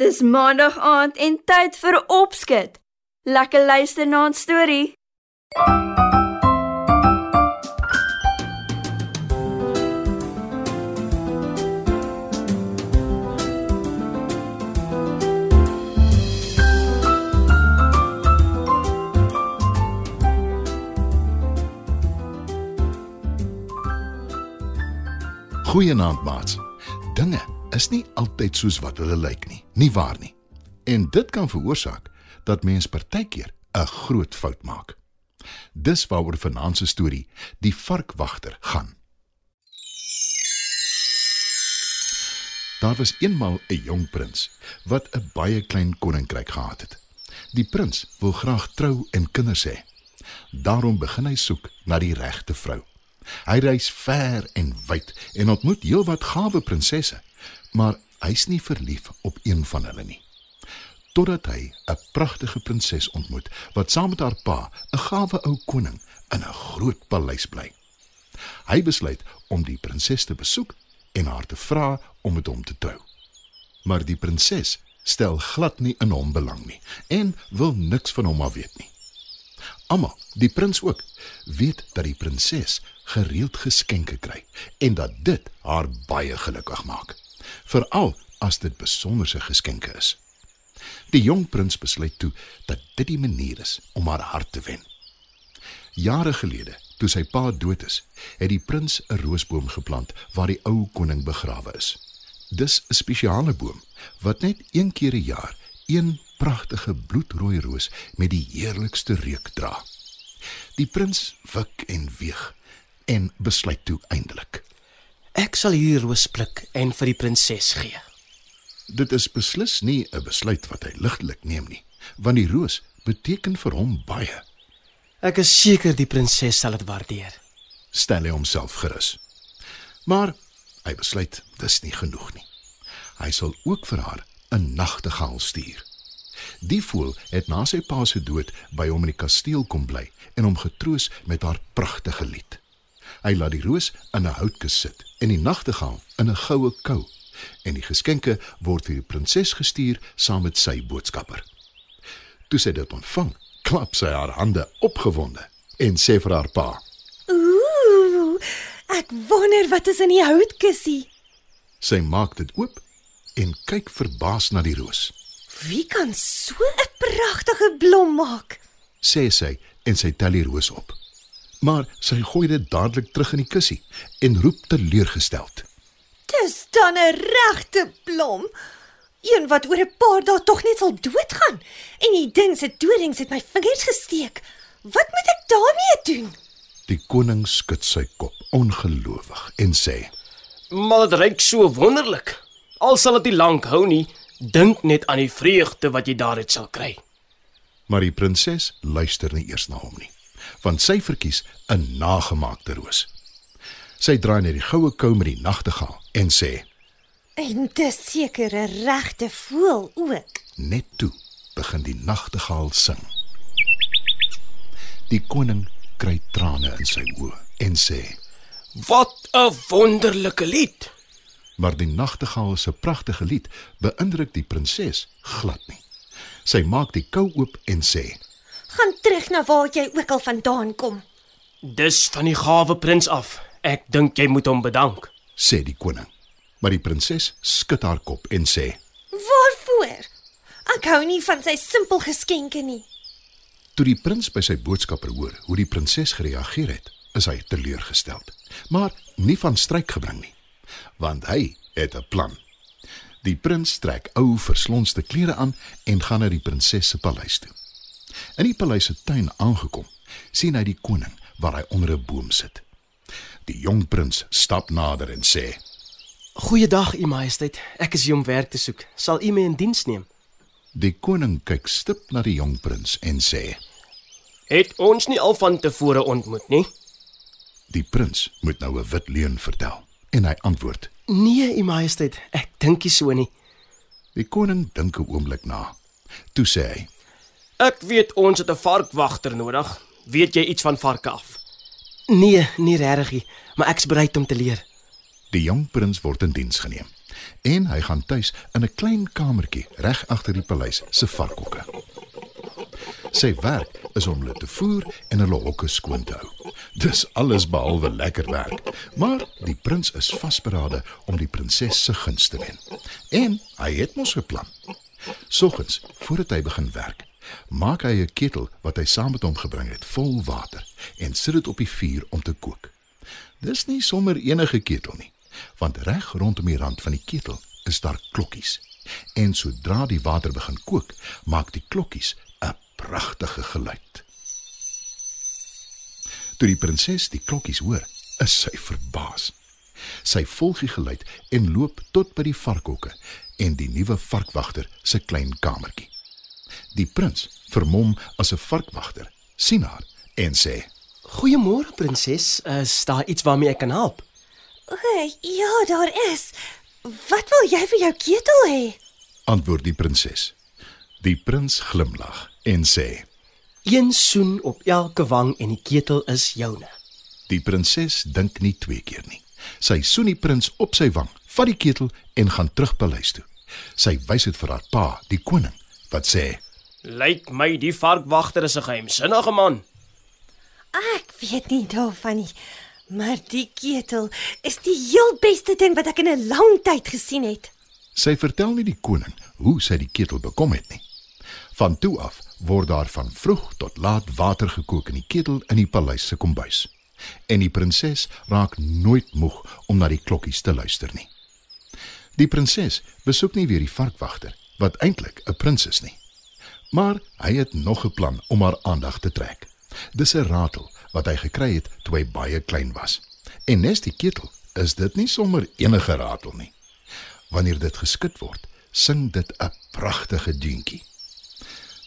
Dis maandag aand en tyd vir opskud. Lekker luister na 'n storie. Goeienaand, maats. Dinge is nie altyd soos wat hulle lyk nie, nie waar nie? En dit kan veroorsaak dat mens partykeer 'n groot fout maak. Dis waaroor vanaand se storie, die varkwagter, gaan. Daar was eenmal 'n jong prins wat 'n baie klein koninkryk gehad het. Die prins wil graag trou en kinders hê. Daarom begin hy soek na die regte vrou. Hy reis ver en wyd en ontmoet heelwat gawe prinsesse, maar hy's nie verlief op een van hulle nie. Totdat hy 'n pragtige prinses ontmoet wat saam met haar pa, 'n gawe ou koning, in 'n groot paleis bly. Hy besluit om die prinses te besoek en haar te vra om met hom te trou. Maar die prinses stel glad nie in hom belang nie en wil niks van hom af weet nie. Almal, die prins ook, weet dat die prinses gereeld geskenke kry en dat dit haar baie gelukkig maak. Veral as dit besonderse geskenke is. Die jong prins besluit toe dat dit die manier is om haar hart te wen. Jare gelede, toe sy pa dood is, het die prins 'n roosboom geplant waar die ou koning begrawe is. Dis 'n spesiale boom wat net een keer 'n jaar een pragtige bloedrooi roos met die heerlikste reuk dra. Die prins wik en weeg en besluit toe eindelik. Ek sal hierdie roos pluk en vir die prinses gee. Dit is beslis nie 'n besluit wat hy ligtelik neem nie, want die roos beteken vir hom baie. Ek is seker die prinses sal dit waardeer. Stel hy homself gerus. Maar hy besluit dis nie genoeg nie. Hy sal ook vir haar 'n nagtegaal stuur. Die voël het na sy pa se dood by hom in die kasteel kom bly en hom getroos met haar pragtige lied. Hy laat die roos in 'n houtkus sit en die nagtegaal in 'n goue kou en die geskenke word vir die prinses gestuur saam met sy boodskapper. Toe sy dit ontvang, klap sy haar hande opgewonde en sê vir haar pa: Ooh, ek wonder wat is in die houtkussie. Sy maak dit oop en kyk verbaas na die roos. Wie kan so 'n pragtige blom maak? sê sy en sy tel die roos op. Maar sy gooi dit dadelik terug in die kussie en roep teleurgesteld: Dis dan 'n regte blom. Een wat oor 'n paar dae tog net sal doodgaan. En die ding se dodings het my vingers gesteek. Wat moet ek daarmee doen? Die koning skud sy kop ongelowig en sê: Maar dit ruik so wonderlik. Al sal dit nie lank hou nie, dink net aan die vreugde wat jy daaruit sal kry. Maar die prinses luister nie eers na hom nie, want sy verkies 'n nagemaakte roos. Sy draai net die goue kou met die nagtegaal en sê: En dis seker 'n regte voël ook. Net toe begin die nagtegaal sing. Die koning kry trane in sy oë en sê: Wat 'n wonderlike lied. Maar die nagtegaal se pragtige lied beïndruk die prinses glad nie. Sy maak die kou oop en sê: Gaan terug na waar jy ook al vandaan kom. Dis van die gawe prins af. Ek dink jy moet hom bedank. sê die koning. Maar die prinses skud haar kop en sê: Waarvoor? Ek hou nie van sy simpel geskenke nie. Toe die prins by sy boodskapper hoor hoe die prinses gereageer het, is hy teleurgestel, maar nie van stryk gebring nie, want hy het 'n plan. Die prins trek ou verslonste klere aan en gaan na die prinses se paleis toe. In die paleis se tuin aangekom, sien hy die koning waar hy onder 'n boom sit. Die jong prins stap nader en sê: Goeiedag, u majesteit. Ek is hier om werk te soek. Sal u my in diens neem? Die koning kyk stip na die jong prins en sê: Het ons nie al van tevore ontmoet nie? "Die prins moet nou 'n wit leuen vertel." En hy antwoord: Nee, u majesteit. Ek dink nie so nie. Die koning dink 'n oomblik na. Toe sê hy: Ek weet ons het 'n varkwagter nodig. Weet jy iets van varke af? Nee, nie regtig nie, maar ek's bereid om te leer. Die jong prins word in diens geneem En hy gaan tuis in 'n klein kamertjie reg agter die paleis se varkhokke. Sy werk is om hulle te voer en hulle hokke skoon te hou. Dis alles behalwe lekker werk, maar die prins is vasberade om die prinses se guns te wen. En hy het mos 'n plan. Soggens, voordat hy begin werk, maak hy 'n ketel wat hy saam met hom gebring het, vol water en sit dit op die vuur om te kook. Dis nie sommer enige ketel nie, want reg rondom die rand van die ketel is daar klokkies. En sodra die water begin kook, maak die klokkies 'n pragtige geluid. Toe die prinses die klokkies hoor, is sy verbaas. Sy volg die geluid en loop tot by die varkhokke en die nuwe varkwagter se klein kamertjie. Die prins, vermom as 'n varkwagter, sien haar en sê: Goeiemôre prinses, is daar iets waarmee ek kan help? O, ja, daar is. Wat wil jy vir jou ketel hê? Antwoord die prinses. Die prins glimlag en sê: Een soen op elke wang en die ketel is joune. Die prinses dink nie twee keer nie. Sy soen die prins op sy wang, vat die ketel en gaan terug paleis toe. Sy wys dit vir haar pa, die koning, wat sê: Lyk my die varkwagter is 'n geheimsinnige man. Ek weet nie daarvan nie. Maar die ketel is die heel beste ding wat ek in 'n lang tyd gesien het. Sy vertel nie die koning hoe sy die ketel bekom het nie. Van toe af word daar van vroeg tot laat water gekook in die ketel in die paleis se kombuis. En die prinses raak nooit moeg om na die klokkies te luister nie. Die prinses besoek nie weer die varkwagter wat eintlik 'n prins is nie. Maar hy het nog 'n plan om haar aandag te trek. Dis 'n ratel wat hy gekry het toe hy baie klein was. En nes die ketel is dit nie sommer enige ratel nie. Wanneer dit geskit word, sing dit 'n pragtige deuntjie.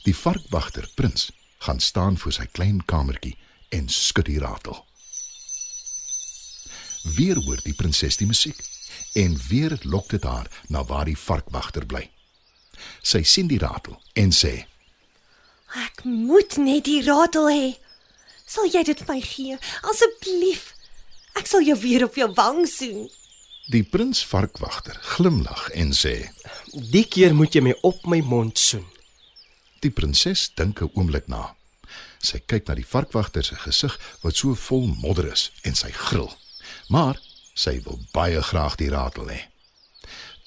Die varkwagter prins gaan staan voor sy klein kamertjie en skud die ratel. Weer hoor die prinses die musiek en weer lok dit haar na waar die varkwagter bly. Sy sien die ratel en sê: Ek moet net die ratel hê. Sal jy dit vir my gee asseblief? Ek sal jou weer op jou wang soen. Die prins varkwagter glimlag en sê: Die keer moet jy my op my mond soen. Die prinses dink 'n oomblik na. Sy kyk na die varkwagter se gesig wat so vol modder is en sy gril. Maar sy wil baie graag die ratel hê.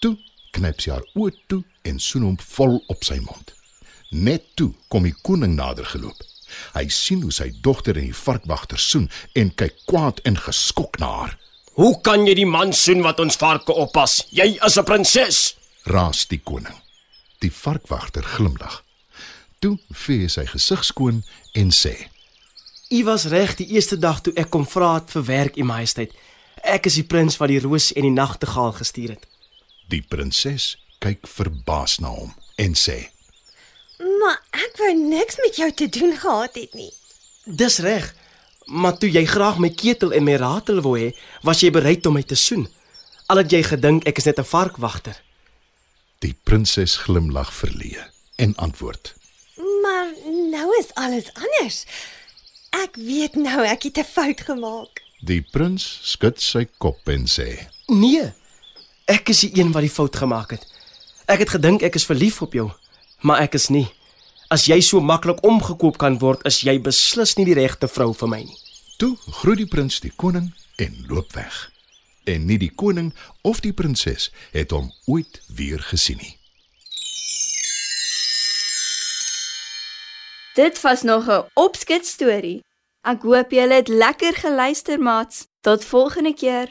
Toe knyp sy haar oë toe en soen hom vol op sy mond. Net toe kom die koning nader geloop. Hy sien hoe sy dogter en die varkwagter soen en kyk kwaad en geskok na haar. Hoe kan jy die man soen wat ons varke oppas? Jy is 'n prinses. Raas die koning. Die varkwagter glimlag. Toe vee sy gesig skoon en sê: U was reg die eerste dag toe ek kom vra het vir werk, U Majesteit. Ek is die prins wat die roos en die nagtegaal gestuur het. Die prinses kyk verbaas na hom en sê: Maar ek wou niks met jou te doen gehad het nie. Dis reg. Maar toe jy graag my ketel en my ratel wou hê, was jy bereid om my te soen. Al het jy gedink ek is net 'n varkwagter. Die prinses glimlag verleë en antwoord: is alles anders. Ek weet nou ek het 'n fout gemaak. Die prins skud sy kop en sê: Nee. Ek is die een wat die fout gemaak het. Ek het gedink ek is verlief op jou, maar ek is nie. As jy so maklik omgekoop kan word, is jy beslis nie die regte vrou vir my nie. Toe groet die prins die koning en loop weg. En nie die koning of die prinses het hom ooit weer gesien nie. Dit was nog 'n opskets storie. Ek hoop julle het lekker geluister, maats. Tot volgende keer.